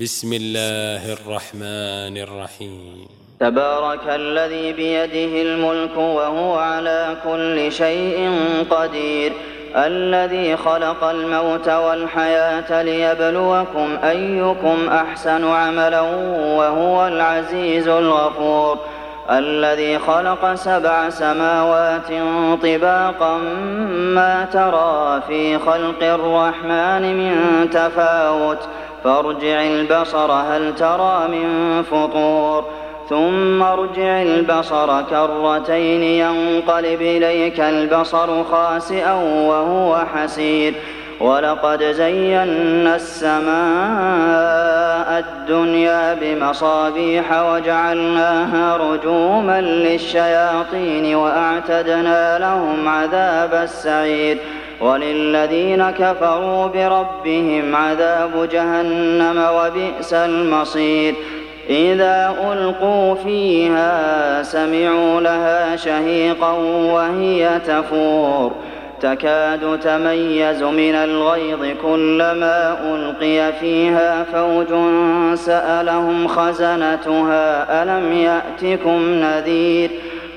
بسم الله الرحمن الرحيم. تبارك الذي بيده الملك وهو على كل شيء قدير. الذي خلق الموت والحياة ليبلوكم أيكم أحسن عملا وهو العزيز الغفور. الذي خلق سبع سماوات طباقا ما ترى في خلق الرحمن من تفاوت. فارجع البصر هل ترى من فطور؟ ثم ارجع البصر كرتين ينقلب إليك البصر خاسئا وهو حسير. ولقد زينا السماء الدنيا بمصابيح وجعلناها رجوما للشياطين وأعتدنا لهم عذاب السعير. وللذين كفروا بربهم عذاب جهنم وبئس المصير. إذا ألقوا فيها سمعوا لها شهيقا وهي تفور. تكاد تميز من الغيظ كلما ألقي فيها فوج سألهم خزنتها ألم يأتكم نذير؟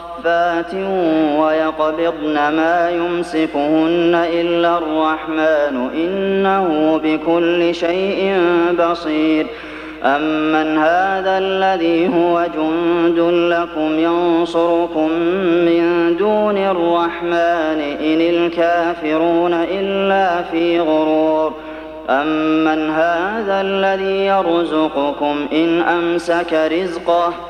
صافات ويقبضن ما يمسكهن إلا الرحمن إنه بكل شيء بصير. أمن هذا الذي هو جند لكم ينصركم من دون الرحمن إن الكافرون إلا في غرور. أمن هذا الذي يرزقكم إن أمسك رزقه